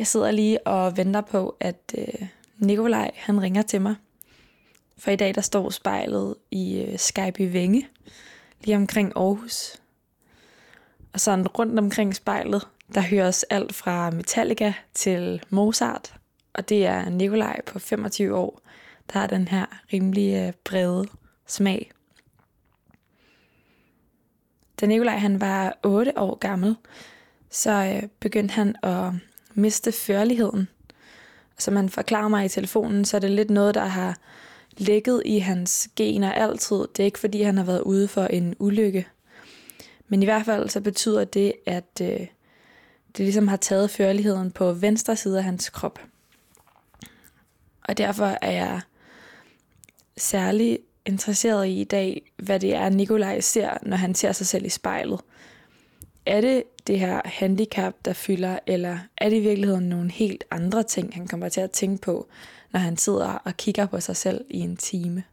Jeg sidder lige og venter på, at øh, Nikolaj han ringer til mig. For i dag der står spejlet i øh, Skype i Vænge, lige omkring Aarhus. Og sådan rundt omkring spejlet, der høres alt fra Metallica til Mozart. Og det er Nikolaj på 25 år, der har den her rimelig øh, brede smag. Da Nikolaj han var 8 år gammel, så øh, begyndte han at miste førligheden. Altså, Som han forklarer mig i telefonen, så er det lidt noget, der har ligget i hans gener altid. Det er ikke fordi, han har været ude for en ulykke. Men i hvert fald så betyder det, at øh, det ligesom har taget førligheden på venstre side af hans krop. Og derfor er jeg særlig interesseret i i dag, hvad det er, Nikolaj ser, når han ser sig selv i spejlet. Er det det her handicap, der fylder, eller er det i virkeligheden nogle helt andre ting, han kommer til at tænke på, når han sidder og kigger på sig selv i en time?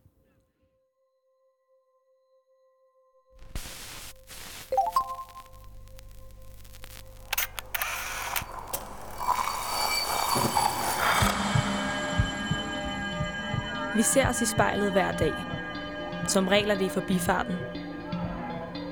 Vi ser os i spejlet hver dag. Som regel er det i forbifarten.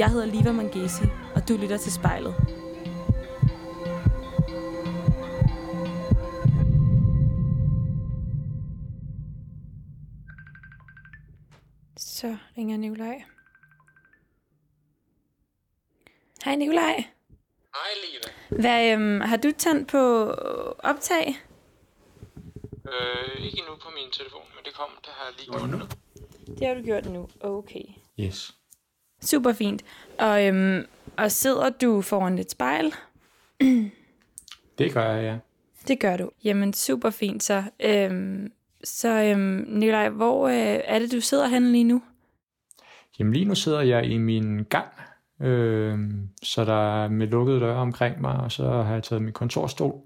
Jeg hedder Liva Mangesi, og du lytter til spejlet. Så ringer Nikolaj. Hej Nikolaj. Hej Liva. Hvad, øhm, har du tændt på optag? Øh, ikke endnu på min telefon, men det kommer, det har jeg lige gjort nu. Det har du gjort nu. Okay. Yes. Super fint. Og, øhm, og sidder du foran et spejl? Det gør jeg, ja. Det gør du. Jamen, super fint så. Øhm, så øhm, Nikolaj, hvor øh, er det, du sidder henne lige nu? Jamen lige nu sidder jeg i min gang, øh, så der er med lukkede døre omkring mig, og så har jeg taget min kontorstol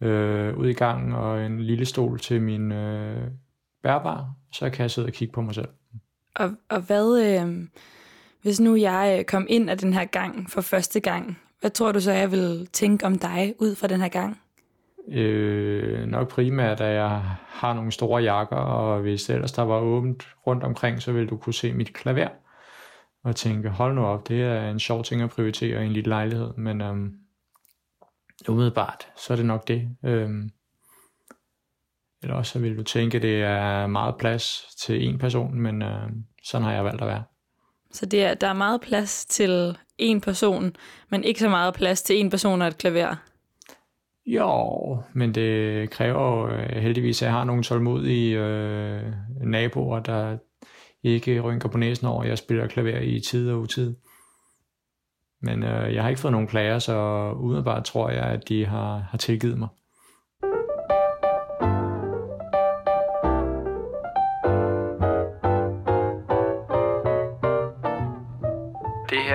øh, ud i gangen, og en lille stol til min øh, bærbar, så kan jeg sidde og kigge på mig selv. Og, og hvad, øh, hvis nu jeg øh, kom ind af den her gang for første gang, hvad tror du så, jeg vil tænke om dig ud fra den her gang? Øh, nok primært, at jeg har nogle store jakker, og hvis ellers der var åbent rundt omkring, så ville du kunne se mit klaver og tænke, hold nu op, det er en sjov ting at prioritere i en lille lejlighed, men øhm, umiddelbart, så er det nok det. Øhm, eller også så vil du tænke, det er meget plads til en person, men øhm, sådan har jeg valgt at være. Så det er, der er meget plads til en person, men ikke så meget plads til en person og et klaver. Jo, men det kræver øh, heldigvis, at jeg har nogle tålmodige øh, naboer, der ikke rynker på næsen over, at jeg spiller klaver i tid og utid. Men øh, jeg har ikke fået nogen klager, så udenbart tror jeg, at de har, har tilgivet mig.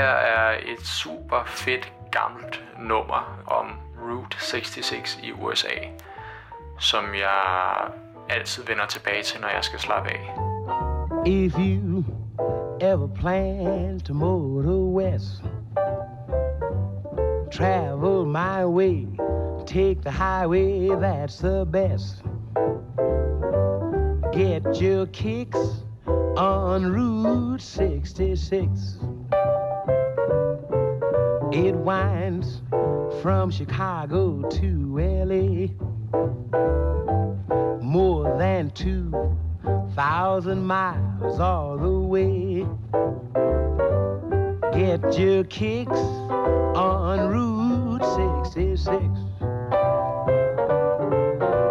Er et super fedt gammelt nummer om Route 66 i USA, som jeg altid vender tilbage til, når jeg skal slappe af. If you ever plan to motor west, travel my way, take the highway, that's the best. Get your kicks on Route 66. It winds from Chicago to LA. More than 2,000 miles all the way. Get your kicks on Route 66.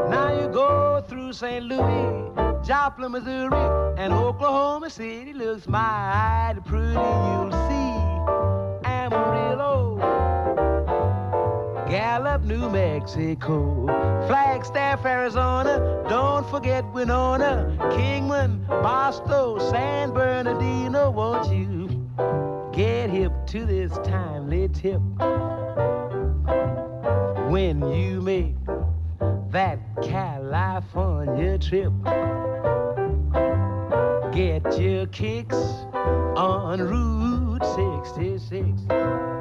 Now you go through St. Louis, Joplin, Missouri, and Oklahoma City looks mighty pretty. You'll see Amarillo, Gallup, New Mexico, Flagstaff, Arizona. Don't forget Winona, Kingman, Boston, San Bernardino. Won't you get hip to this timely tip when you make that California trip? Get your kicks on Route Route 66.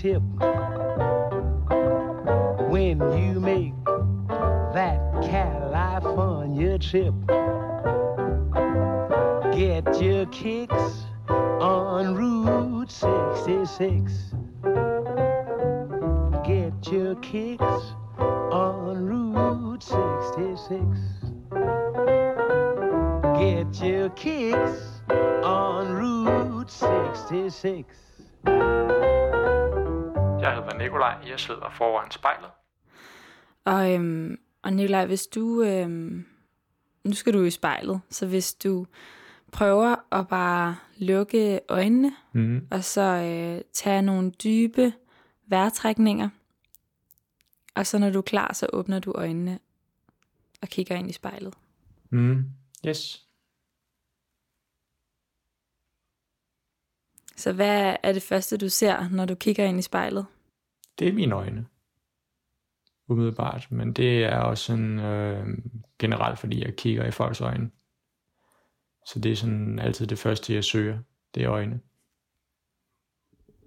Tip sidder foran spejlet. Og, øhm, og Nikolaj, hvis du... Øhm, nu skal du i spejlet, så hvis du prøver at bare lukke øjnene, mm. og så øh, tage nogle dybe vejrtrækninger, og så når du er klar, så åbner du øjnene og kigger ind i spejlet. Mm. Yes. Så hvad er det første, du ser, når du kigger ind i spejlet? Det er mine øjne. Umiddelbart. Men det er også sådan, øh, generelt, fordi jeg kigger i folks øjne. Så det er sådan altid det første, jeg søger. Det er øjne.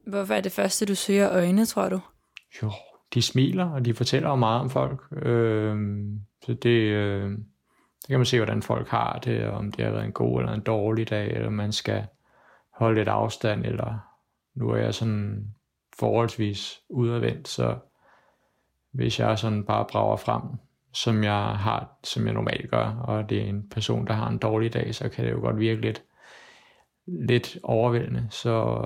Hvorfor er det første, du søger øjne, tror du? Jo, de smiler, og de fortæller jo meget om folk. Øh, så det, øh, det kan man se, hvordan folk har det, om det har været en god eller en dårlig dag, eller man skal holde lidt afstand, eller nu er jeg sådan forholdsvis udadvendt, så hvis jeg sådan bare brager frem, som jeg har, som jeg normalt gør, og det er en person, der har en dårlig dag, så kan det jo godt virke lidt, lidt overvældende. Så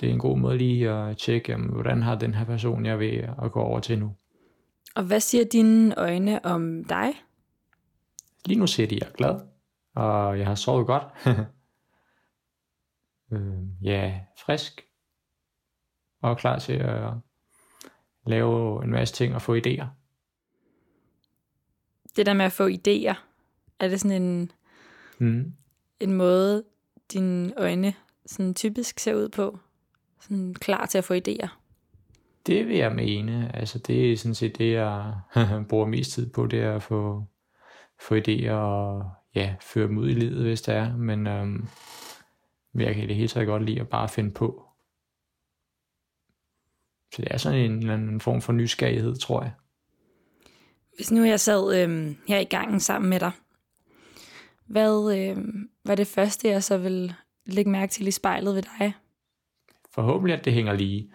det er en god måde lige at tjekke, jamen, hvordan har den her person, jeg vil at gå over til nu. Og hvad siger dine øjne om dig? Lige nu ser de, jeg er glad, og jeg har sovet godt. øh, ja, frisk, og klar til at lave en masse ting og få idéer. Det der med at få idéer, er det sådan en, mm. en måde, dine øjne sådan typisk ser ud på? Sådan klar til at få idéer? Det vil jeg mene. Altså det er sådan set det, jeg bruger mest tid på, det er at få, få idéer og ja, føre dem ud i livet, hvis det er. Men øhm, jeg kan i det hele taget godt lide at bare finde på. Så det er sådan en eller anden form for nysgerrighed, tror jeg. Hvis nu jeg sad øh, her i gangen sammen med dig, hvad øh, var det første, jeg så vil lægge mærke til i spejlet ved dig? Forhåbentlig, at det hænger lige.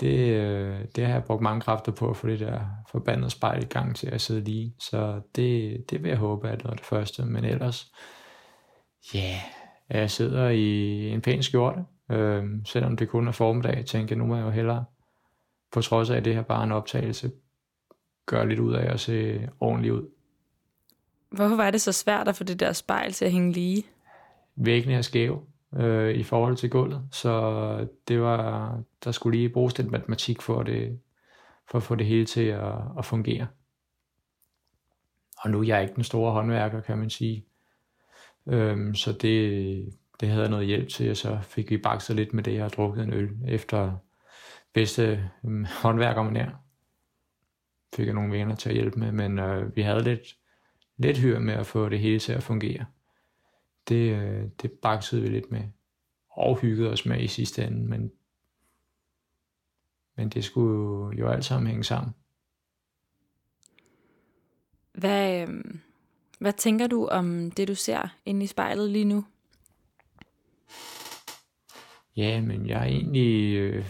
Det, øh, det har jeg brugt mange kræfter på at få det der forbandede spejl i gang til at sidde lige. Så det, det vil jeg håbe, at det var det første. Men ellers, ja, yeah, jeg sidder i en pæn skjorte, Øh, selvom det kun er formiddag, tænker jeg, nu må jeg jo hellere, på trods af at det her bare en optagelse, gøre lidt ud af at se ordentligt ud. Hvorfor var det så svært at få det der spejl til at hænge lige? Væggene er skæve øh, i forhold til gulvet, så det var, der skulle lige bruges den matematik for, det, for at få det hele til at, at fungere. Og nu er jeg ikke den store håndværker, kan man sige. Øhm, så det, det havde jeg noget hjælp til, og så fik vi bakset lidt med det og drukket en øl efter bedste mm, øh, håndværker man er. Fik jeg nogle venner til at hjælpe med, men øh, vi havde lidt, lidt hyr med at få det hele til at fungere. Det, øh, det baksede vi lidt med, og hyggede os med i sidste ende, men men det skulle jo alt sammen hænge sammen. Hvad, øh, hvad tænker du om det, du ser inde i spejlet lige nu? Ja, men jeg er egentlig øh,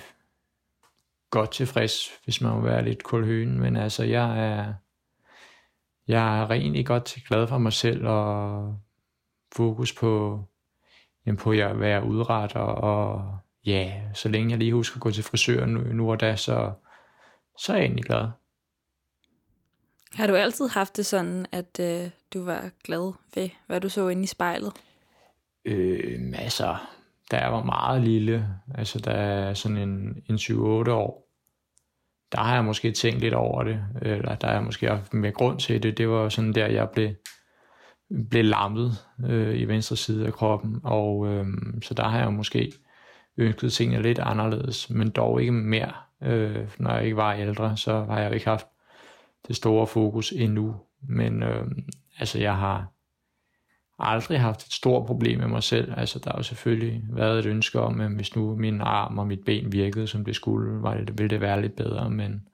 godt tilfreds, hvis man må være lidt kulhøen, men altså, jeg er, jeg er egentlig godt glad for mig selv og fokus på, jamen på at være udret og, og ja, så længe jeg lige husker at gå til frisøren nu, nu og da, så, så er jeg egentlig glad. Har du altid haft det sådan, at øh, du var glad ved, hvad du så inde i spejlet? Øh, altså, da jeg var meget lille, altså da sådan en, en 7-8 år, der har jeg måske tænkt lidt over det, eller der har jeg måske haft mere grund til det. Det var sådan der, jeg blev, blev lammet øh, i venstre side af kroppen, og øh, så der har jeg måske ønsket tingene lidt anderledes, men dog ikke mere. Øh, når jeg ikke var ældre, så har jeg jo ikke haft det store fokus endnu. Men øh, altså, jeg har aldrig haft et stort problem med mig selv. Altså, der har jo selvfølgelig været et ønske om, at hvis nu min arm og mit ben virkede, som det skulle, var det, ville det være lidt bedre, men,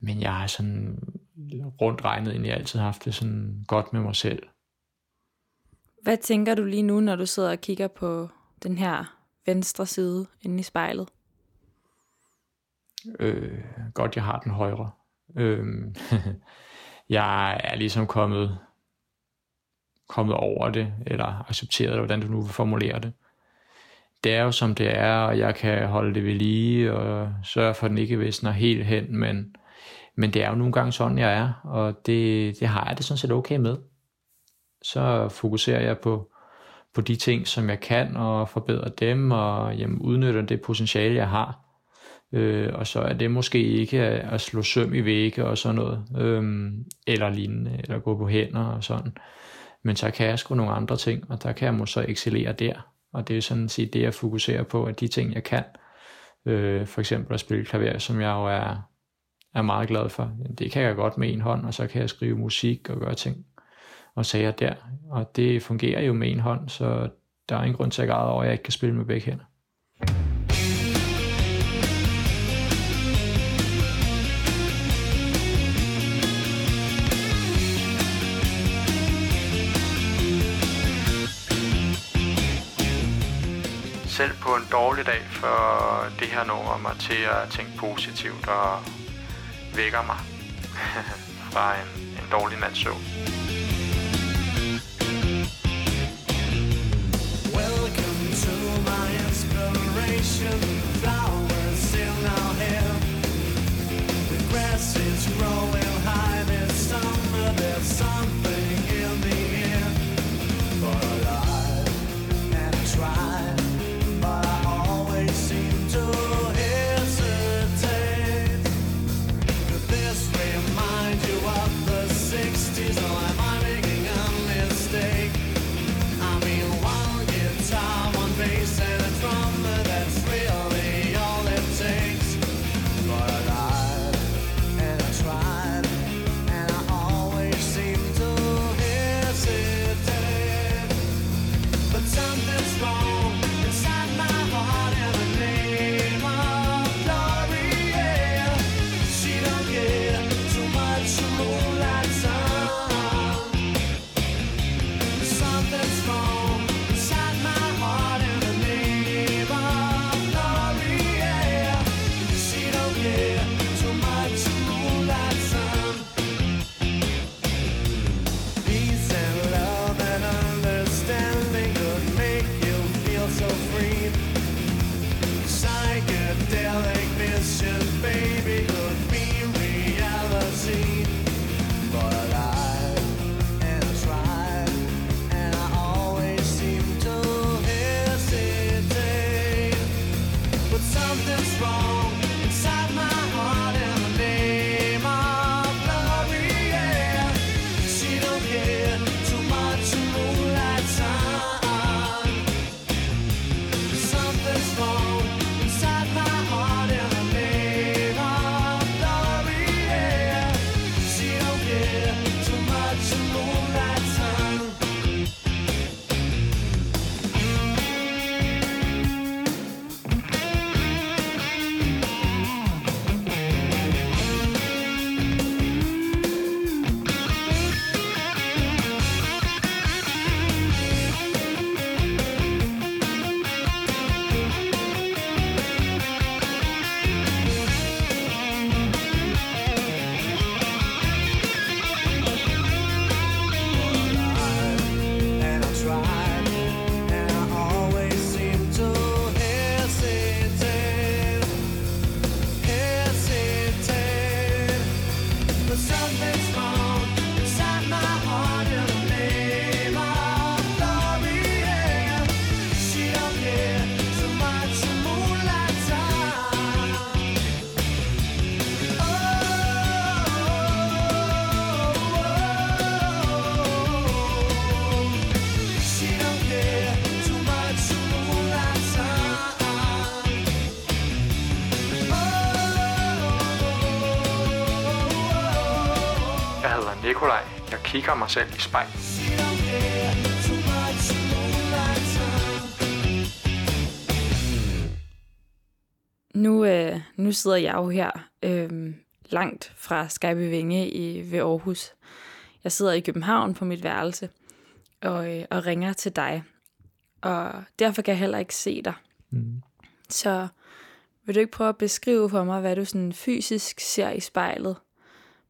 men jeg har sådan rundt regnet egentlig altid haft det sådan godt med mig selv. Hvad tænker du lige nu, når du sidder og kigger på den her venstre side inde i spejlet? Øh, godt, jeg har den højre. Øh, jeg er ligesom kommet kommet over det, eller accepteret det, hvordan du nu vil formulere det. Det er jo som det er, og jeg kan holde det ved lige, og sørge for, at den ikke visner helt hen, men, men det er jo nogle gange sådan, jeg er, og det, det har jeg det sådan set okay med. Så fokuserer jeg på, på de ting, som jeg kan, og forbedrer dem, og jamen, udnytter det potentiale, jeg har. Øh, og så er det måske ikke at, at slå søm i vægge og sådan noget, øh, eller lignende, eller gå på hænder og sådan. Men så kan jeg sgu nogle andre ting, og der kan jeg måske så excellere der. Og det er sådan set det, jeg fokuserer på, at de ting, jeg kan, øh, for eksempel at spille klaver, som jeg jo er, er meget glad for, det kan jeg godt med en hånd, og så kan jeg skrive musik og gøre ting og sager der. Og det fungerer jo med en hånd, så der er ingen grund til at græde over, at jeg ikke kan spille med begge hænder. Selv på en dårlig dag for det her nummer mig til at tænke positivt og vækker mig fra en, en dårlig nats søvn. Welcome to my inspiration. Kigger mig selv i spejl. Nu, øh, nu sidder jeg jo her øh, langt fra Skype Vinge i, ved Aarhus. Jeg sidder i København på mit værelse og, øh, og ringer til dig. Og derfor kan jeg heller ikke se dig. Mm. Så vil du ikke prøve at beskrive for mig, hvad du sådan fysisk ser i spejlet?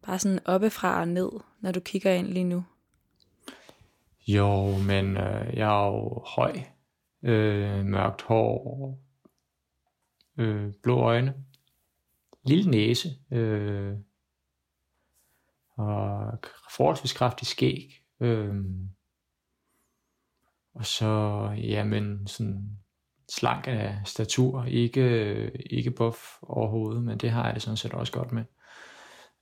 Bare sådan oppefra og ned, når du kigger ind lige nu. Jo, men øh, jeg er jo høj, øh, mørkt hår, øh, blå øjne, lille næse, øh, og forholdsvis kraftig skæg. Øh, og så, jamen, sådan slank af statur, ikke, øh, ikke buff overhovedet, men det har jeg det sådan set også godt med.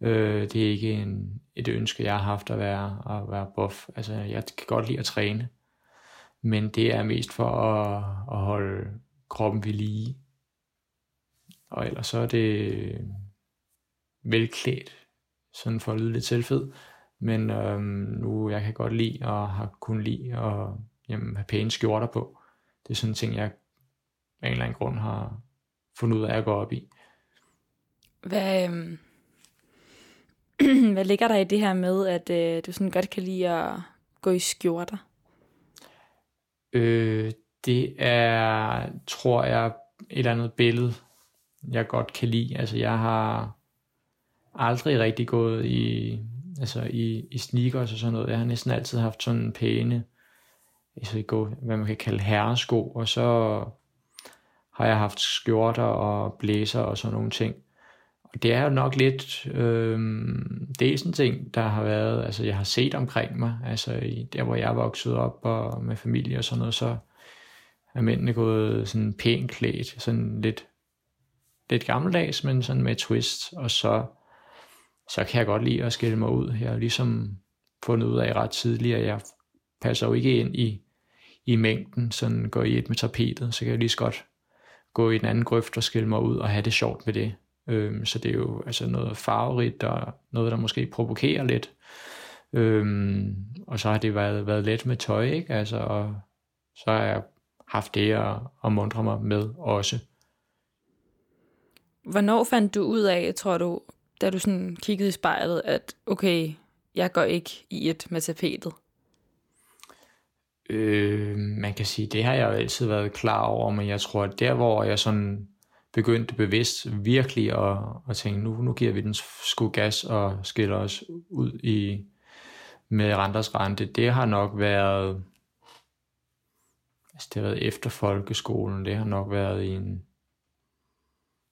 Øh, det er ikke en, et ønske, jeg har haft at være, at være buff. Altså, jeg kan godt lide at træne, men det er mest for at, at holde kroppen ved lige. Og ellers så er det øh, velklædt, sådan for at lyde lidt selvfed. Men øhm, nu jeg kan godt lide og har kun lide at jamen, have pæne skjorter på. Det er sådan en ting, jeg af en eller anden grund har fundet ud af at gå op i. Hvad, øhm, hvad ligger der i det her med, at øh, du sådan godt kan lide at gå i skjorter? Øh, det er, tror jeg, et eller andet billede, jeg godt kan lide. Altså, jeg har aldrig rigtig gået i, altså i, i sneakers og sådan noget. Jeg har næsten altid haft sådan pæne, altså gå, hvad man kan kalde herresko, og så har jeg haft skjorter og blæser og sådan nogle ting. Det er jo nok lidt, øh, det er sådan en ting, der har været, altså jeg har set omkring mig, altså i, der hvor jeg er vokset op og med familie og sådan noget, så er mændene gået sådan pænt klædt, sådan lidt, lidt gammeldags, men sådan med twist, og så, så kan jeg godt lide at skille mig ud. Jeg har ligesom fundet ud af ret tidligt, at jeg passer jo ikke ind i, i mængden, sådan går i et med tapetet, så kan jeg lige så godt gå i den anden grøft og skille mig ud og have det sjovt med det. Øhm, så det er jo altså noget farverigt og noget, der måske provokerer lidt. Øhm, og så har det været, været let med tøj, ikke? Altså, og så har jeg haft det at, at mundre mig med også. Hvornår fandt du ud af, tror du, da du sådan kiggede i spejlet, at okay, jeg går ikke i et med tapetet? Øh, man kan sige, det har jeg jo altid været klar over, men jeg tror, at der hvor jeg sådan begyndte bevidst virkelig at, at tænke, nu, nu giver vi den sgu gas og skiller os ud i med renters rente, det har nok været altså det har været efter folkeskolen, det har nok været i en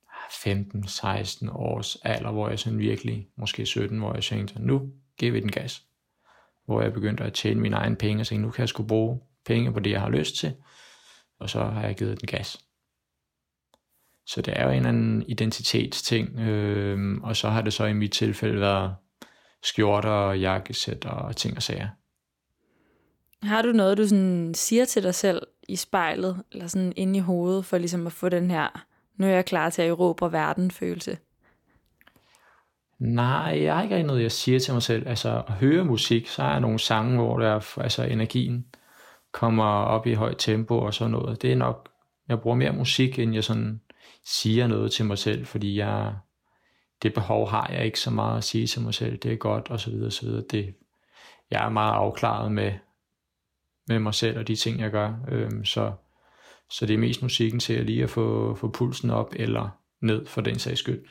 ah, 15-16 års alder, hvor jeg sådan virkelig, måske 17, hvor jeg tænkte, nu giver vi den gas. Hvor jeg begyndte at tjene mine egne penge, og tænkte, nu kan jeg sgu bruge penge på det, jeg har lyst til, og så har jeg givet den gas. Så det er jo en eller anden identitetsting, øh, og så har det så i mit tilfælde været skjorter og jakkesæt og ting og sager. Har du noget, du sådan siger til dig selv i spejlet, eller sådan inde i hovedet, for ligesom at få den her, nu er jeg klar til at erobre verden følelse? Nej, jeg har ikke rigtig noget, jeg siger til mig selv. Altså, at høre musik, så er nogle sange, hvor der, altså, energien kommer op i højt tempo og sådan noget. Det er nok, jeg bruger mere musik, end jeg sådan siger noget til mig selv, fordi jeg, det behov har jeg ikke så meget at sige til mig selv. Det er godt, og så videre, og så videre. Det, jeg er meget afklaret med, med mig selv og de ting, jeg gør. Øhm, så, så det er mest musikken til at lige at få, få pulsen op eller ned for den sags skyld.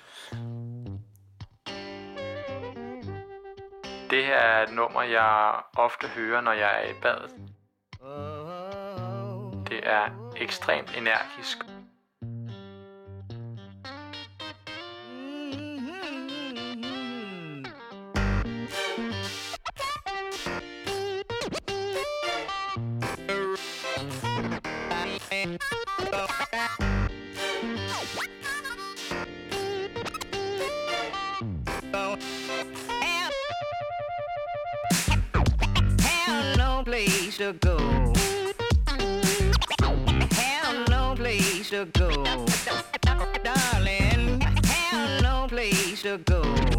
Det her er et nummer, jeg ofte hører, når jeg er i badet. Det er ekstremt energisk. To go. Have no place to go. Darling, no place to go.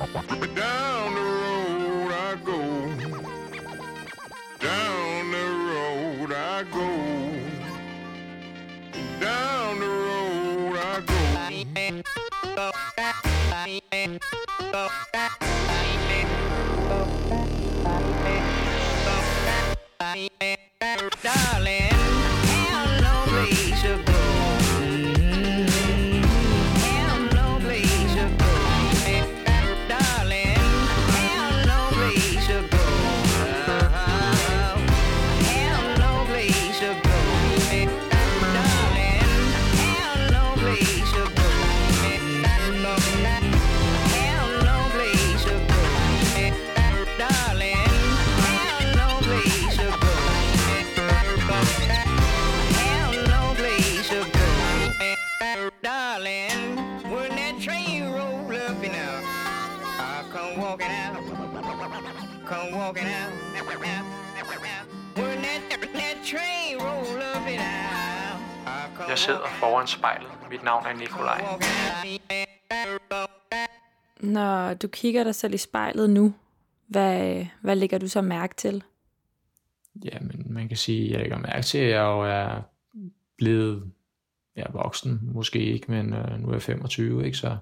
Down the road I go. Down the road I go. Sidder foran spejlet. Mit navn er Nikolaj. Når du kigger dig selv i spejlet nu, hvad, hvad lægger du så mærke til? Ja, men man kan sige, at jeg lægger mærke til, at jeg jo er blevet ja, voksen, måske ikke, men øh, nu er jeg 25, ikke? så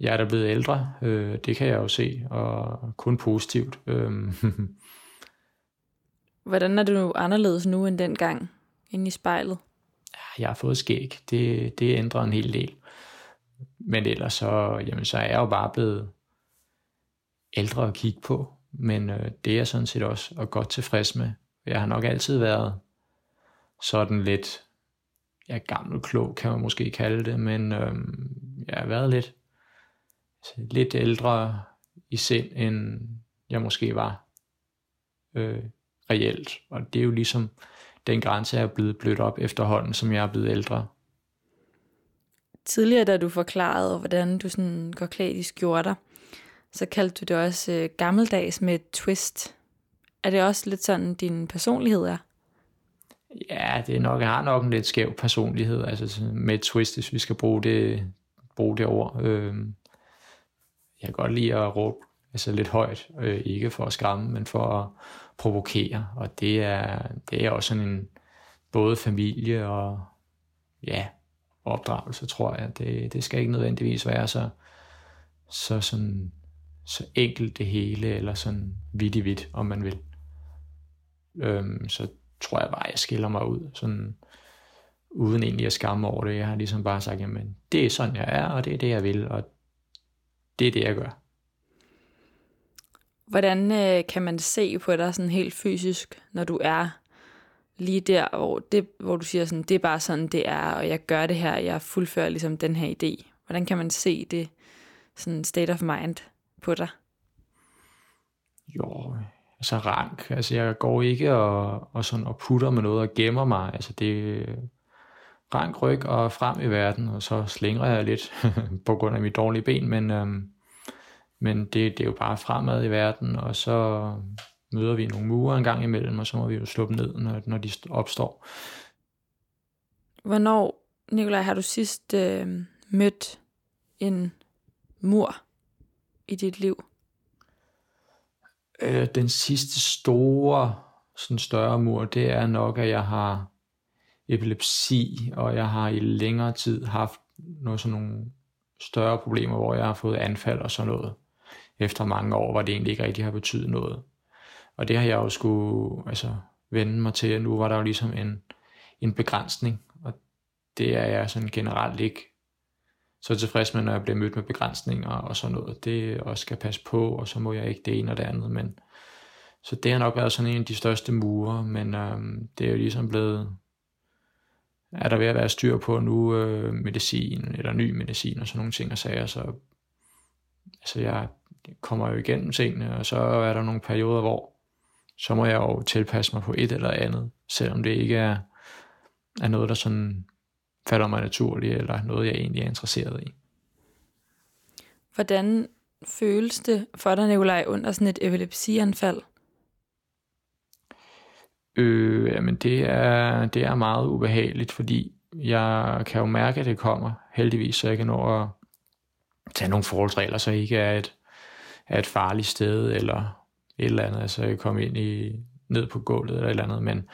jeg er da blevet ældre, øh, det kan jeg jo se, og kun positivt. Øh, Hvordan er du anderledes nu end dengang inde i spejlet? Jeg har fået skæg, det, det ændrer en hel del. Men ellers så, jamen, så er jeg jo bare blevet ældre at kigge på, men øh, det er jeg sådan set også og godt tilfreds med. Jeg har nok altid været sådan lidt, ja, gammel klog kan man måske kalde det, men øh, jeg har været lidt, lidt ældre i sind, end jeg måske var øh, reelt. Og det er jo ligesom den grænse, er blevet blødt op efterhånden, som jeg er blevet ældre. Tidligere, da du forklarede, hvordan du sådan går klædt i skjorter, så kaldte du det også øh, gammeldags med et twist. Er det også lidt sådan, din personlighed er? Ja, det er nok, jeg har nok en lidt skæv personlighed, altså med et twist, hvis vi skal bruge det, bruge det ord. Øh, jeg kan godt lide at råbe altså lidt højt, øh, ikke for at skræmme, men for at provokere, og det er, det er også sådan en både familie og ja, opdragelse, tror jeg. Det, det skal ikke nødvendigvis være så, så, sådan, så enkelt det hele, eller sådan vidt i vidt, om man vil. Øhm, så tror jeg bare, jeg skiller mig ud, sådan, uden egentlig at skamme over det. Jeg har ligesom bare sagt, jamen, det er sådan, jeg er, og det er det, jeg vil, og det er det, jeg gør. Hvordan øh, kan man se på dig sådan helt fysisk, når du er lige der, hvor, det, hvor du siger sådan, det er bare sådan, det er, og jeg gør det her, jeg fuldfører ligesom den her idé. Hvordan kan man se det sådan state of mind på dig? Jo, altså rank. Altså jeg går ikke og, og, sådan og putter med noget og gemmer mig. Altså det er rank ryg og frem i verden, og så slænger jeg lidt på grund af mit dårlige ben, men, øhm, men det, det er jo bare fremad i verden, og så møder vi nogle mure en gang imellem, og så må vi jo slå dem ned, når, når de opstår. Hvornår Nikolaj, har du sidst øh, mødt en mur i dit liv? Øh, den sidste store, sådan større mur, det er nok, at jeg har epilepsi, og jeg har i længere tid haft noget sådan nogle større problemer, hvor jeg har fået anfald og sådan noget. Efter mange år, hvor det egentlig ikke rigtig har betydet noget. Og det har jeg jo skulle altså, vende mig til, at nu var der jo ligesom en, en begrænsning, og det er jeg sådan generelt ikke så tilfreds med, når jeg bliver mødt med begrænsninger og sådan noget. Det også skal passe på, og så må jeg ikke det ene og det andet. Men, så det har nok været sådan en af de største mure, men øhm, det er jo ligesom blevet, er der ved at være styr på nu øh, medicin, eller ny medicin og sådan nogle ting og sager, så altså jeg kommer jo igennem tingene, og så er der nogle perioder, hvor så må jeg jo tilpasse mig på et eller andet, selvom det ikke er, er noget, der sådan falder mig naturligt, eller noget, jeg egentlig er interesseret i. Hvordan føles det for dig, Nikolaj, under sådan et epilepsianfald? Øh, jamen det er, det er meget ubehageligt, fordi jeg kan jo mærke, at det kommer, heldigvis, så jeg kan nå at tage nogle forholdsregler, så jeg ikke er et, er et farligt sted, eller et eller andet, altså jeg kom ind i, ned på gulvet eller et eller andet, men,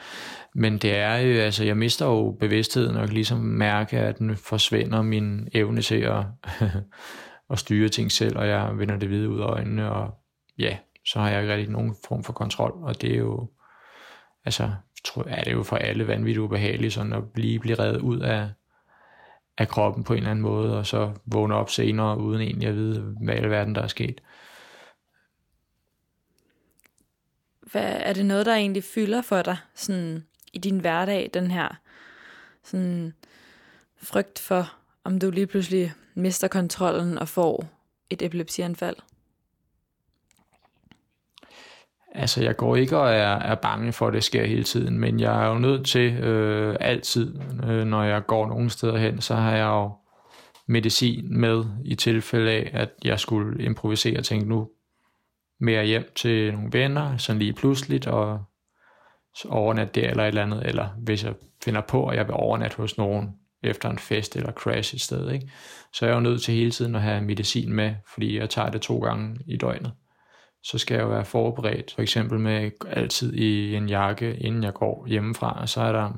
men det er jo, altså jeg mister jo bevidstheden og kan ligesom mærke, at den forsvinder min evne til at, at styre ting selv, og jeg vender det hvide ud af øjnene, og ja, så har jeg ikke rigtig nogen form for kontrol, og det er jo, altså, tror er det jo for alle vanvittigt ubehageligt, sådan at blive, blive reddet ud af, af kroppen på en eller anden måde, og så vågne op senere, uden egentlig at vide, hvad i verden der er sket. Hvad, er det noget, der egentlig fylder for dig sådan, i din hverdag, den her sådan, frygt for, om du lige pludselig mister kontrollen og får et epilepsianfald? Altså, jeg går ikke og er, er bange for, at det sker hele tiden, men jeg er jo nødt til øh, altid, øh, når jeg går nogen steder hen, så har jeg jo medicin med i tilfælde af, at jeg skulle improvisere og tænke, nu mere hjem til nogle venner, sådan lige pludseligt, og overnatte der eller et eller andet, eller hvis jeg finder på, at jeg vil overnatte hos nogen efter en fest eller crash et sted, ikke? så er jeg jo nødt til hele tiden at have medicin med, fordi jeg tager det to gange i døgnet. Så skal jeg jo være forberedt, for eksempel med altid i en jakke, inden jeg går hjemmefra, og så er der,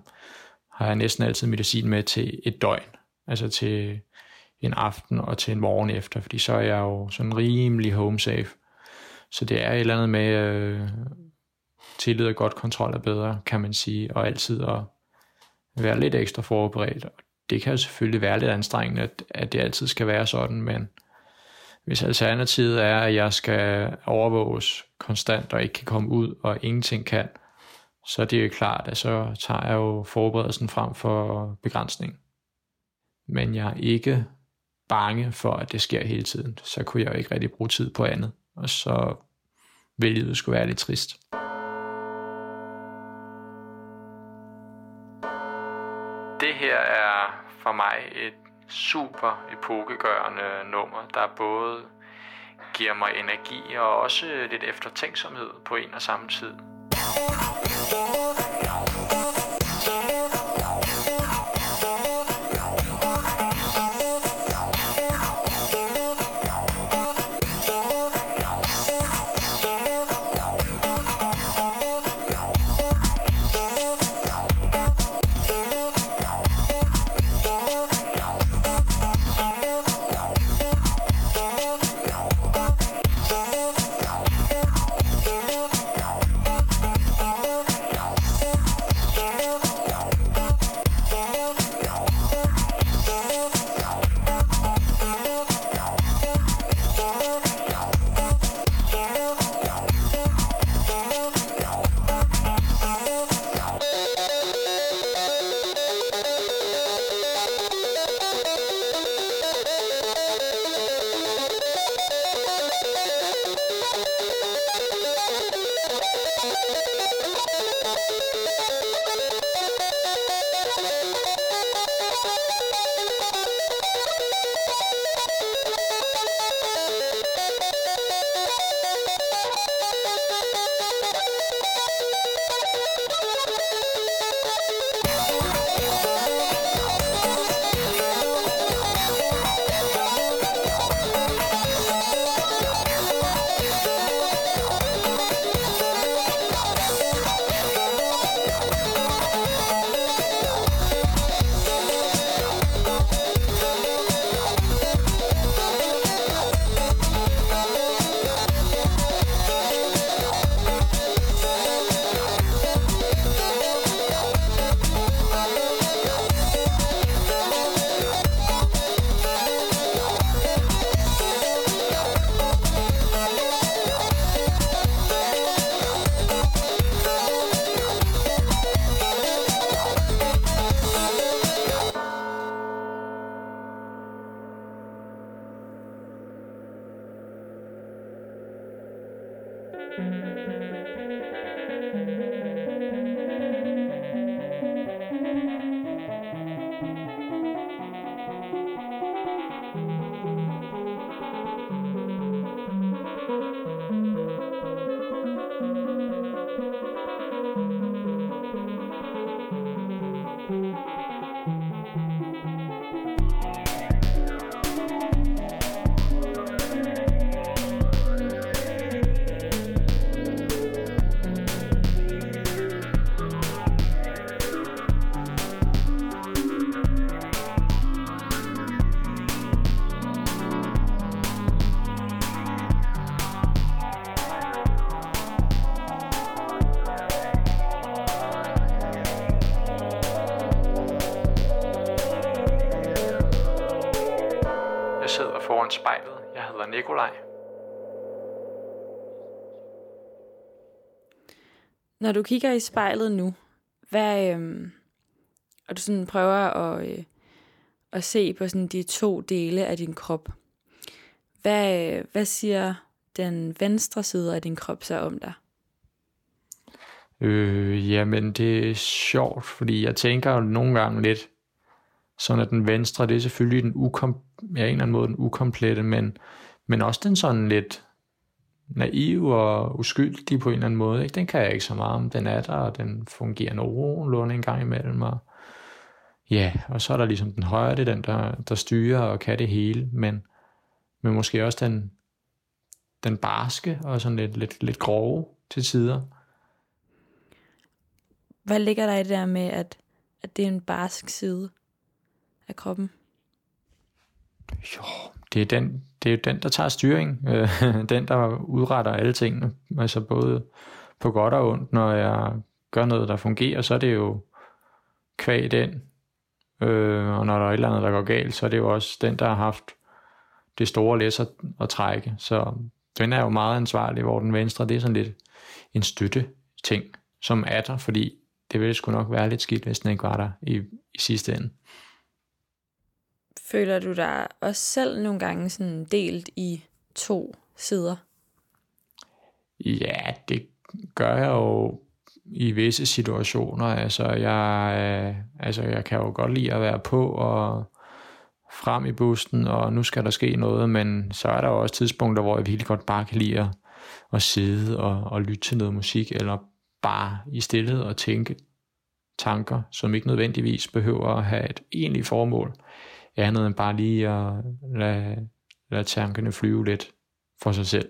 har jeg næsten altid medicin med til et døgn, altså til en aften og til en morgen efter, fordi så er jeg jo sådan rimelig home safe. Så det er et eller andet med øh, tillid og godt kontrol er bedre, kan man sige, og altid at være lidt ekstra forberedt. Det kan jo selvfølgelig være lidt anstrengende, at, at det altid skal være sådan, men hvis alternativet er, at jeg skal overvåges konstant og ikke kan komme ud og ingenting kan, så er det jo klart, at så tager jeg jo forberedelsen frem for begrænsning. Men jeg er ikke bange for, at det sker hele tiden. Så kunne jeg jo ikke rigtig bruge tid på andet. Og så vil livet skulle være lidt trist. Det her er for mig et super epokegørende nummer, der både giver mig energi og også lidt eftertænksomhed på en og samme tid. Foran spejlet. Jeg hedder Nikolaj. Når du kigger i spejlet nu, hvad, øhm, og du sådan prøver at, øh, at se på sådan de to dele af din krop, hvad, øh, hvad siger den venstre side af din krop så om dig? Øh, jamen, det er sjovt, fordi jeg tænker jo nogle gange lidt, sådan at den venstre, det er selvfølgelig den ukom, ja, en eller anden måde den ukomplette, men, men også den sådan lidt naiv og uskyldig på en eller anden måde. Ikke? Den kan jeg ikke så meget om. Den er der, og den fungerer nogenlunde en gang imellem. Og, ja, og så er der ligesom den højre, det er den, der, der styrer og kan det hele, men, men måske også den, den barske og sådan lidt, lidt, lidt grove til tider. Hvad ligger der i det der med, at, at det er en barsk side af kroppen? Jo, det er den, det er den der tager styring. Øh, den, der udretter alle tingene. Altså både på godt og ondt. Når jeg gør noget, der fungerer, så er det jo kvæg den. Øh, og når der er et eller andet, der går galt, så er det jo også den, der har haft det store læs at, at trække. Så den er jo meget ansvarlig, hvor den venstre, det er sådan lidt en støtte ting, som er der, fordi det ville sgu nok være lidt skidt, hvis den ikke var der i, i sidste ende. Føler du dig også selv nogle gange sådan delt i to sider? Ja, det gør jeg jo i visse situationer. Altså jeg, øh, altså, jeg kan jo godt lide at være på og frem i bussen, og nu skal der ske noget, men så er der jo også tidspunkter, hvor jeg virkelig godt bare kan lide at, at sidde og, og lytte til noget musik, eller bare i stillhed og tænke tanker, som ikke nødvendigvis behøver at have et egentligt formål, andet end bare lige at lade, lade tankerne flyve lidt for sig selv.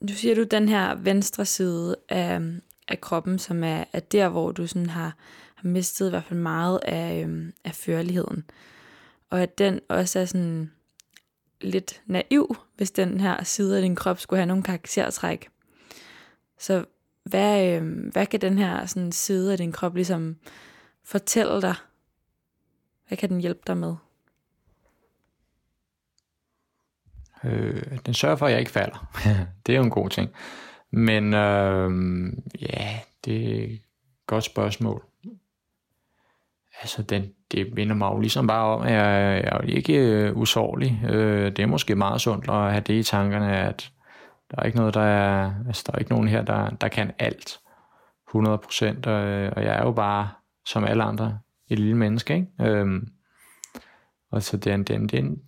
Nu siger du den her venstre side af, af kroppen, som er, er der, hvor du sådan har, har mistet i hvert fald meget af, øhm, af førligheden. Og at den også er sådan lidt naiv, hvis den her side af din krop skulle have nogle karaktertræk. Så hvad, øh, hvad kan den her sådan, side af din krop ligesom fortælle dig? Hvad kan den hjælpe dig med? Øh, den sørger for, at jeg ikke falder. det er jo en god ting. Men øh, ja, det er et godt spørgsmål. Altså, den, det minder mig jo ligesom bare om, at jeg, jeg er jo ikke øh, usårlig. Øh, det er måske meget sundt at have det i tankerne, at der er ikke noget, der er, altså, der er ikke nogen her, der, der kan alt 100 procent, og, og jeg er jo bare, som alle andre, et lille menneske, ikke? Øhm, og så det er, det, er, det er en,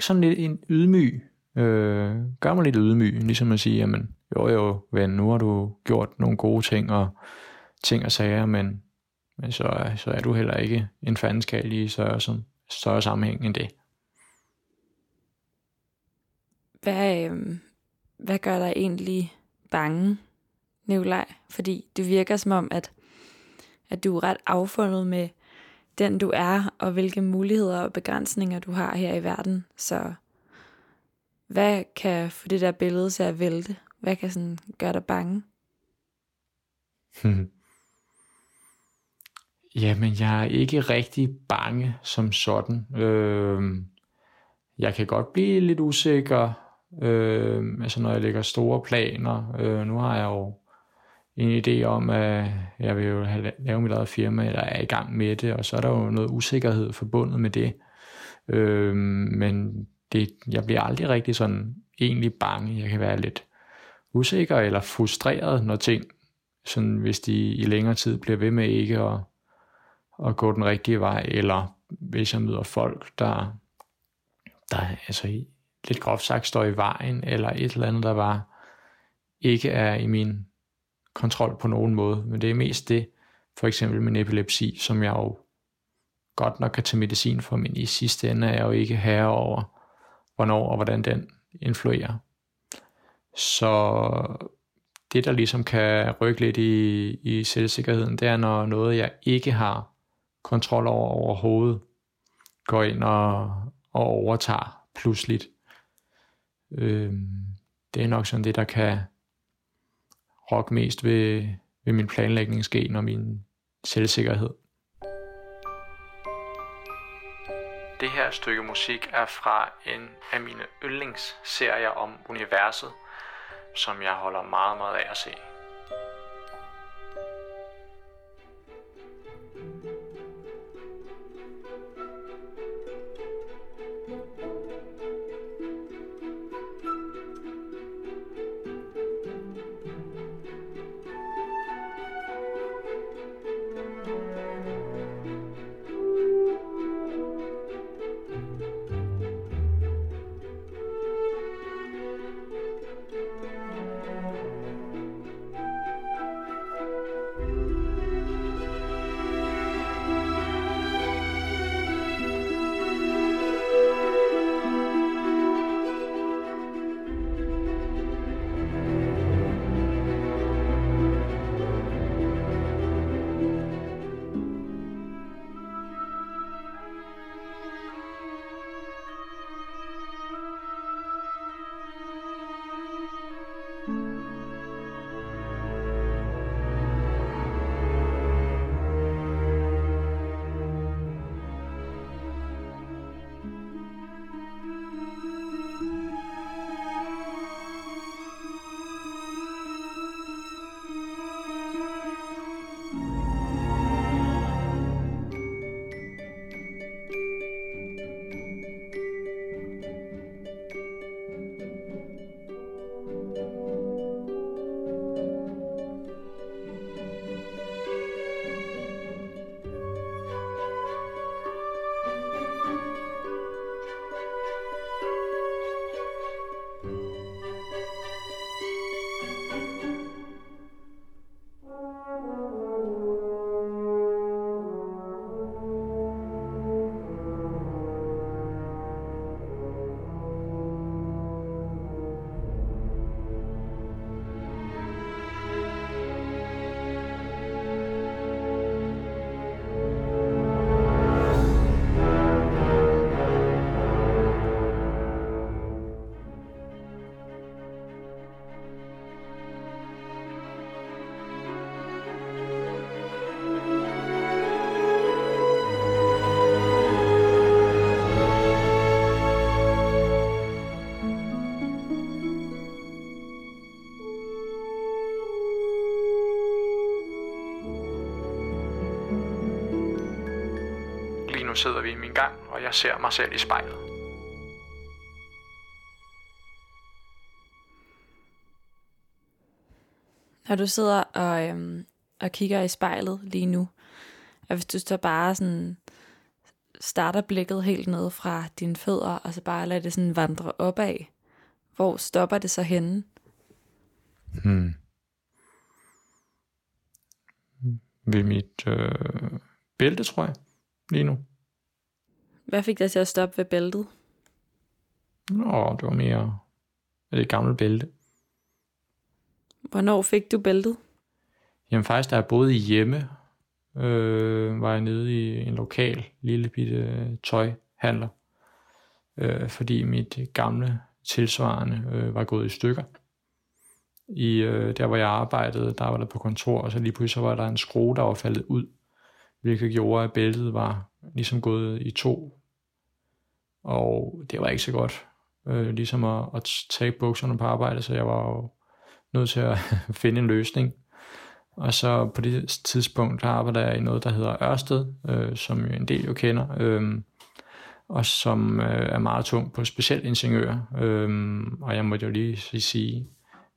sådan lidt en ydmyg, øh, gør mig lidt ydmyg, ligesom at sige, jamen, jo jo, ven, nu har du gjort nogle gode ting, og ting og sager, men, men så, så er du heller ikke en fandenskal i større, som, større sammenhæng end det. Hvad, øh, hvad gør dig egentlig bange, Nikolaj? Fordi det virker som om, at, at du er ret affundet med den du er, og hvilke muligheder og begrænsninger du har her i verden. Så hvad kan få det der billede til at vælte? Hvad kan sådan gøre dig bange? Jamen, jeg er ikke rigtig bange som sådan. Øh, jeg kan godt blive lidt usikker, øh, altså når jeg lægger store planer. Øh, nu har jeg jo en idé om, at jeg vil jo have, lave mit eget firma, eller er i gang med det, og så er der jo noget usikkerhed forbundet med det. Øh, men det, jeg bliver aldrig rigtig sådan egentlig bange. Jeg kan være lidt usikker eller frustreret, når ting, sådan hvis de i længere tid bliver ved med ikke at, at gå den rigtige vej, eller hvis jeg møder folk, der, der altså lidt groft sagt står i vejen, eller et eller andet, der var ikke er i min kontrol på nogen måde. Men det er mest det, for eksempel med epilepsi, som jeg jo godt nok kan tage medicin for, men i sidste ende er jeg jo ikke herre over, hvornår og hvordan den influerer. Så det, der ligesom kan rykke lidt i, i selvsikkerheden, det er, når noget, jeg ikke har kontrol over overhovedet, går ind og, og overtager pludseligt. Øh, det er nok sådan det, der kan rokke mest ved, ved min planlægningsgen og min selvsikkerhed. Det her stykke musik er fra en af mine yndlingsserier om universet, som jeg holder meget, meget af at se. Nu sidder vi i min gang, og jeg ser mig selv i spejlet. Når du sidder og, øhm, og kigger i spejlet lige nu, og hvis du så bare sådan starter blikket helt ned fra dine fødder, og så bare lader det sådan vandre opad, hvor stopper det så henne? Hmm. Ved mit øh, bælte, tror jeg, lige nu. Hvad fik dig til at stoppe ved bæltet? Nå, det var mere det er et gammelt bælte. Hvornår fik du bæltet? Jamen faktisk, da jeg boede hjemme, øh, var jeg nede i en lokal lille bitte tøjhandler, øh, fordi mit gamle tilsvarende øh, var gået i stykker. I øh, der, hvor jeg arbejdede, der var der på kontor, og så lige pludselig så var der en skrue, der var faldet ud, hvilket gjorde, at bæltet var ligesom gået i to. Og det var ikke så godt, øh, ligesom at, at tage bukserne på arbejde, så jeg var jo nødt til at finde en løsning. Og så på det tidspunkt, der arbejder jeg i noget, der hedder Ørsted, øh, som jo en del jo kender, øh, og som øh, er meget tung på specielt ingeniører. Øh, og jeg måtte jo lige sige,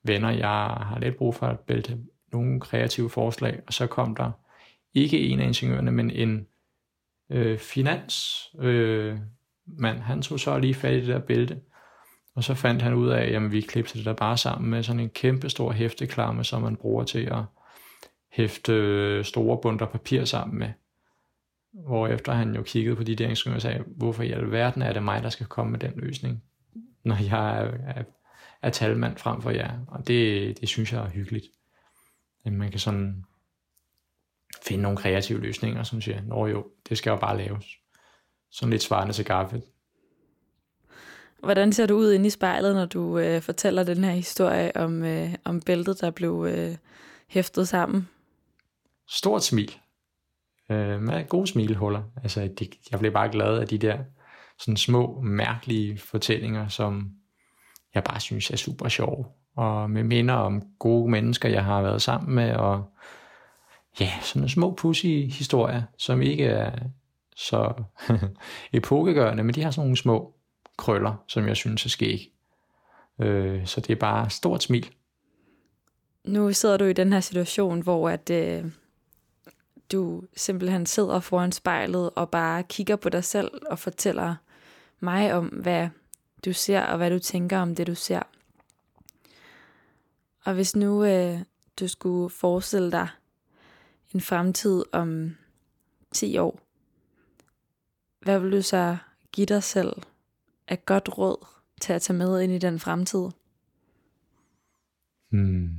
venner, jeg har lidt brug for at bælte nogle kreative forslag, og så kom der ikke en af ingeniørerne, men en øh, finans øh, mand. Han tog så lige fat i det der bælte, og så fandt han ud af, at vi klipser det der bare sammen med sådan en kæmpe stor hæfteklamme, som man bruger til at hæfte øh, store bunter papir sammen med. Hvorefter han jo kiggede på de der ingeniører og sagde, hvorfor i alverden er det mig, der skal komme med den løsning, når jeg er, er, er talmand frem for jer. Og det, det synes jeg er hyggeligt. At man kan sådan finde nogle kreative løsninger, som siger, nå jo, det skal jo bare laves. Sådan lidt svarende til Garfield. Hvordan ser du ud inde i spejlet, når du øh, fortæller den her historie om, øh, om bæltet, der blev øh, hæftet sammen? Stort smil. Øh, med gode smilhuller. Altså, de, jeg blev bare glad af de der sådan små, mærkelige fortællinger, som jeg bare synes er super sjove. Og med minder om gode mennesker, jeg har været sammen med, og ja, sådan en små pussy historier, som ikke er så epokegørende, men de har sådan nogle små krøller, som jeg synes er skæg. Øh, så det er bare stort smil. Nu sidder du i den her situation, hvor at, øh, du simpelthen sidder foran spejlet og bare kigger på dig selv og fortæller mig om, hvad du ser og hvad du tænker om det, du ser. Og hvis nu øh, du skulle forestille dig en fremtid om 10 år, hvad vil du så give dig selv af godt råd til at tage med ind i den fremtid? Hmm.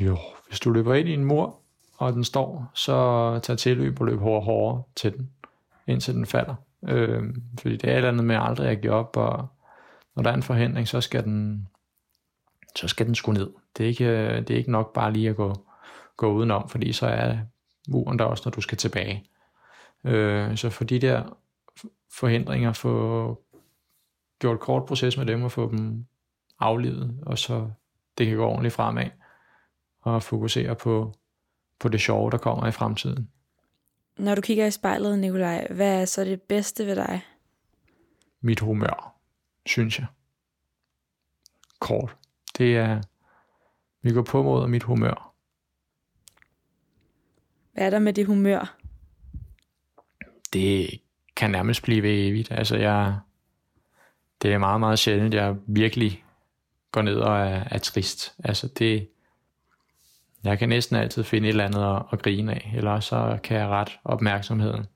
Jo, hvis du løber ind i en mur, og den står, så tag tilløb og løb hårdere, hårdere til den, indtil den falder. Øh, fordi det er et eller andet med aldrig at give op, og når der er en forhindring, så skal den, så skal den sgu ned. Det er ikke, øh, det er ikke nok bare lige at gå, gå udenom, fordi så er muren der også, når du skal tilbage. Øh, så for de der forhindringer, få gjort kort proces med dem og få dem aflevet, og så det kan gå ordentligt fremad, og fokusere på, på det sjove, der kommer i fremtiden. Når du kigger i spejlet, Nikolaj, hvad er så det bedste ved dig? Mit humør, synes jeg. Kort. Det er, vi går på mod mit humør. Hvad er der med det humør? Det kan nærmest blive ved evigt. Altså jeg, det er meget, meget sjældent, jeg virkelig går ned og er, er trist. Altså det, jeg kan næsten altid finde et eller andet at, at grine af, eller så kan jeg ret opmærksomheden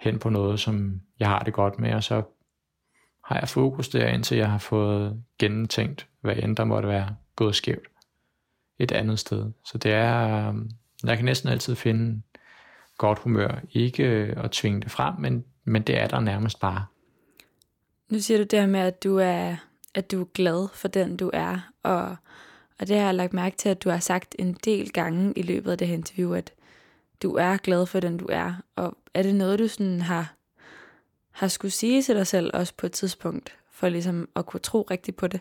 hen på noget, som jeg har det godt med, og så har jeg fokus der, indtil jeg har fået gennemtænkt, hvad end der måtte være gået skævt et andet sted. Så det er, øhm, jeg kan næsten altid finde godt humør. Ikke at tvinge det frem, men, men det er der nærmest bare. Nu siger du det her med, at du er, at du er glad for den, du er, og og det har jeg lagt mærke til, at du har sagt en del gange i løbet af det her interview, at du er glad for den, du er. Og er det noget, du sådan har, har skulle sige til dig selv også på et tidspunkt, for ligesom at kunne tro rigtigt på det?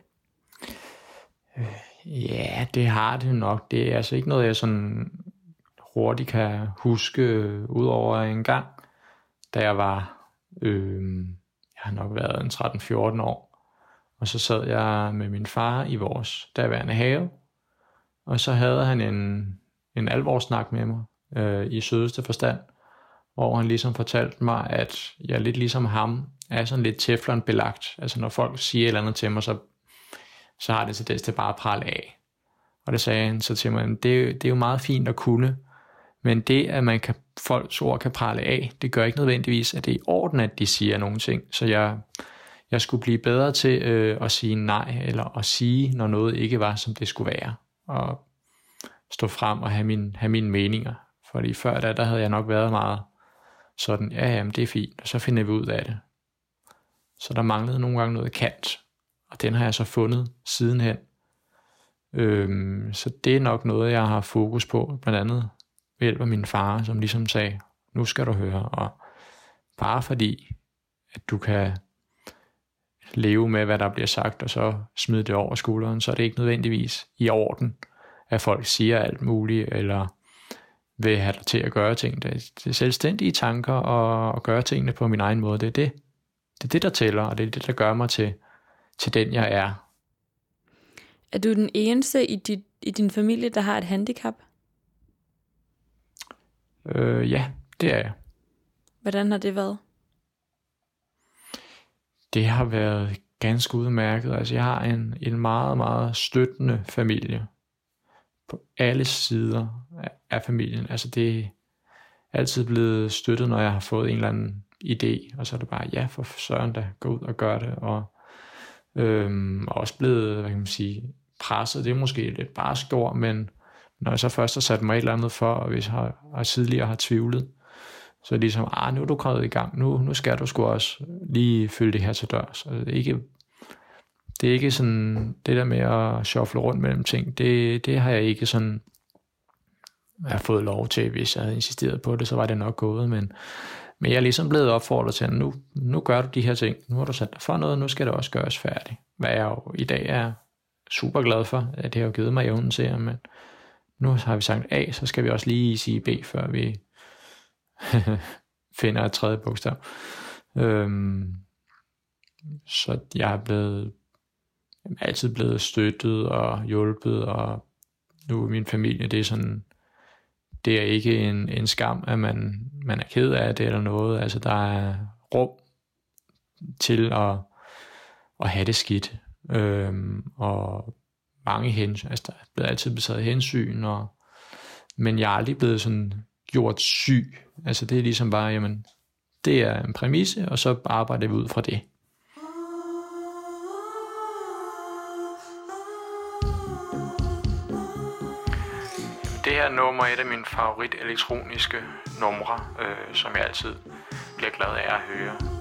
Ja, det har det nok. Det er altså ikke noget, jeg sådan hurtigt kan huske ud over en gang, da jeg var, øh, jeg har nok været en 13-14 år, og så sad jeg med min far i vores daværende have, og så havde han en, en alvorsnak med mig øh, i sødeste forstand, hvor han ligesom fortalte mig, at jeg lidt ligesom ham er sådan lidt teflonbelagt. Altså når folk siger et eller andet til mig, så, så har det til det til bare at prale af. Og det sagde han så til mig, det, det er jo meget fint at kunne, men det, at man kan, folks ord kan prale af, det gør ikke nødvendigvis, at det er i orden, at de siger nogle ting. Så jeg, jeg skulle blive bedre til øh, at sige nej, eller at sige, når noget ikke var, som det skulle være. Og stå frem og have, min, have mine meninger. Fordi før da, der havde jeg nok været meget sådan, ja, jamen det er fint, og så finder vi ud af det. Så der manglede nogle gange noget kant, og den har jeg så fundet sidenhen. Øhm, så det er nok noget, jeg har fokus på, blandt andet ved hjælp af min far, som ligesom sagde, nu skal du høre, og bare fordi, at du kan leve med, hvad der bliver sagt, og så smide det over skulderen, så er det ikke nødvendigvis i orden, at folk siger alt muligt, eller vil have dig til at gøre ting. Det er selvstændige tanker og, og gøre tingene på min egen måde. Det er det. Det er det, der tæller, og det er det, der gør mig til, til den, jeg er. Er du den eneste i, dit, i din familie, der har et handicap? Øh, ja, det er jeg. Hvordan har det været? Det har været ganske udmærket. Altså, jeg har en, en meget, meget støttende familie på alle sider af familien. Altså, det er altid blevet støttet, når jeg har fået en eller anden idé, og så er det bare, ja, for søren da, gå ud og gør det, og øhm, også blevet, hvad kan man sige, presset, det er måske lidt bare skår, men når jeg så først har sat mig et eller andet for, og hvis jeg har, har tidligere har tvivlet, så ligesom, ah, nu er du kommet i gang, nu, nu skal du sgu også lige følge det her til dørs. Altså, det, er ikke, det er ikke sådan, det der med at shuffle rundt mellem ting, det, det har jeg ikke sådan jeg har fået lov til, hvis jeg havde insisteret på det, så var det nok gået, men, Men jeg er ligesom blevet opfordret til, at nu, nu gør du de her ting. Nu har du sat dig for noget, nu skal det også gøres færdigt. Hvad jeg jo i dag er super glad for, at det har givet mig evnen til, men nu har vi sagt A, så skal vi også lige sige B, før vi finder et tredje bogstav. Øhm, så jeg er blevet jeg er altid blevet støttet og hjulpet, og nu er min familie, det er sådan, det er ikke en, en skam, at man, man er ked af det eller noget. Altså, der er rum til at, at have det skidt. Øhm, og mange hensyn, altså der er blevet altid betaget hensyn, og, men jeg er aldrig blevet sådan gjort syg. Altså det er ligesom bare, jamen, det er en præmisse, og så arbejder vi ud fra det. Det her nummer er et af mine favorit elektroniske numre, øh, som jeg altid bliver glad af at høre.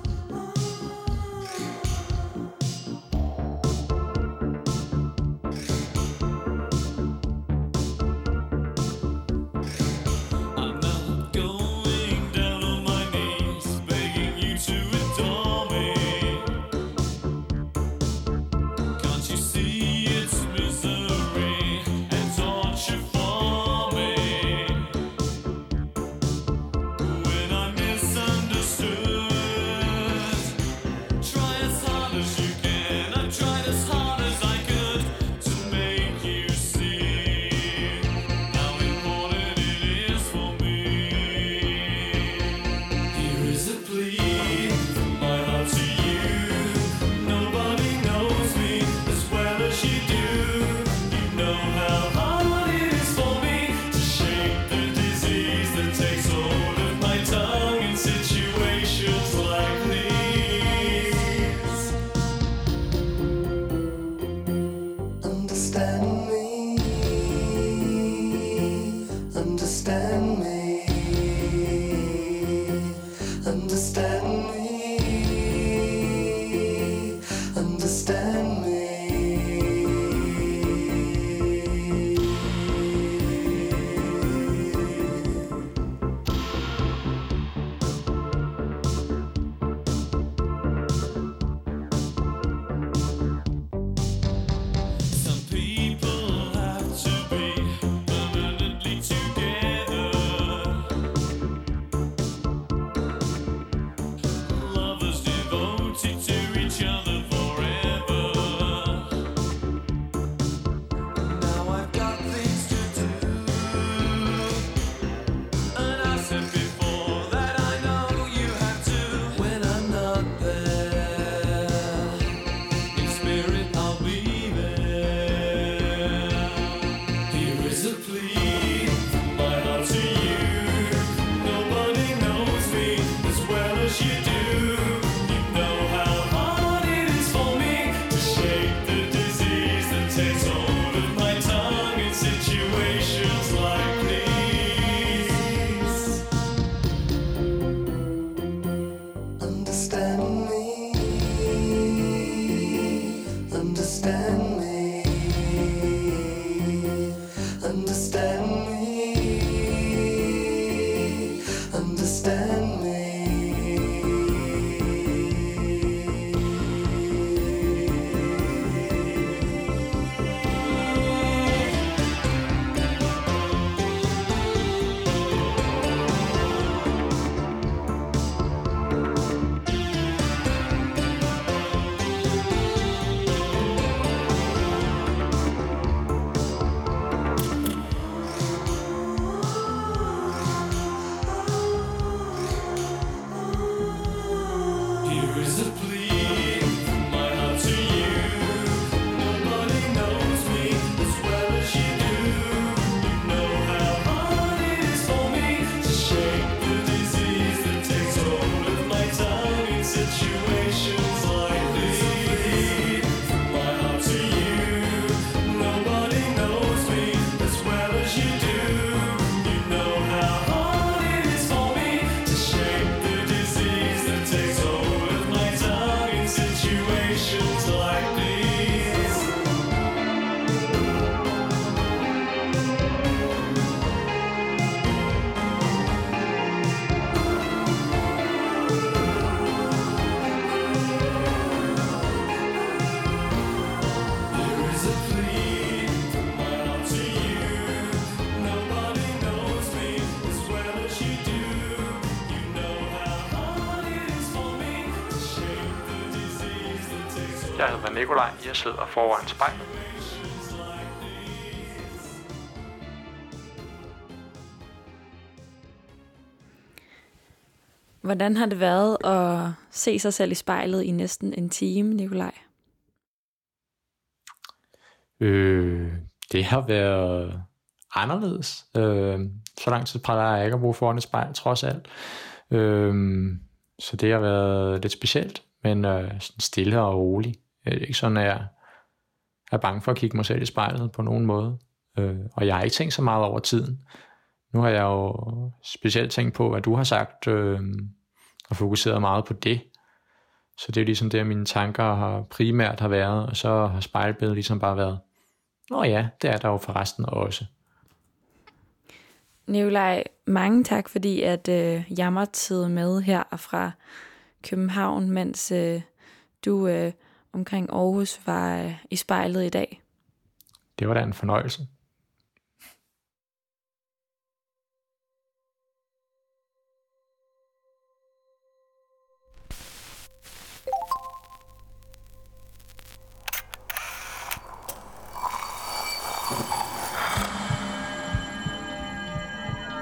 Nikolaj. Jeg sidder foran spejlet. Hvordan har det været at se sig selv i spejlet i næsten en time, Nikolaj? Øh, det har været anderledes. Øh, så lang tid plejer jeg ikke at bruge foran et spejl, trods alt. Øh, så det har været lidt specielt, men øh, sådan stille og rolig. Det er ikke sådan, at jeg er bange for at kigge mig selv i spejlet på nogen måde. Øh, og jeg har ikke tænkt så meget over tiden. Nu har jeg jo specielt tænkt på, hvad du har sagt, øh, og fokuseret meget på det. Så det er ligesom det, mine tanker har primært har været, og så har spejlbilledet ligesom bare været, Nå ja, det er der jo forresten også. Nikolaj, mange tak, fordi at øh, jeg måtte sidde med her fra København, mens øh, du øh, omkring Aarhus var øh, i spejlet i dag. Det var da en fornøjelse.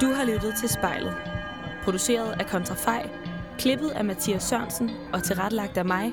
Du har lyttet til spejlet. Produceret af Kontrafej, klippet af Mathias Sørensen og tilrettelagt af mig,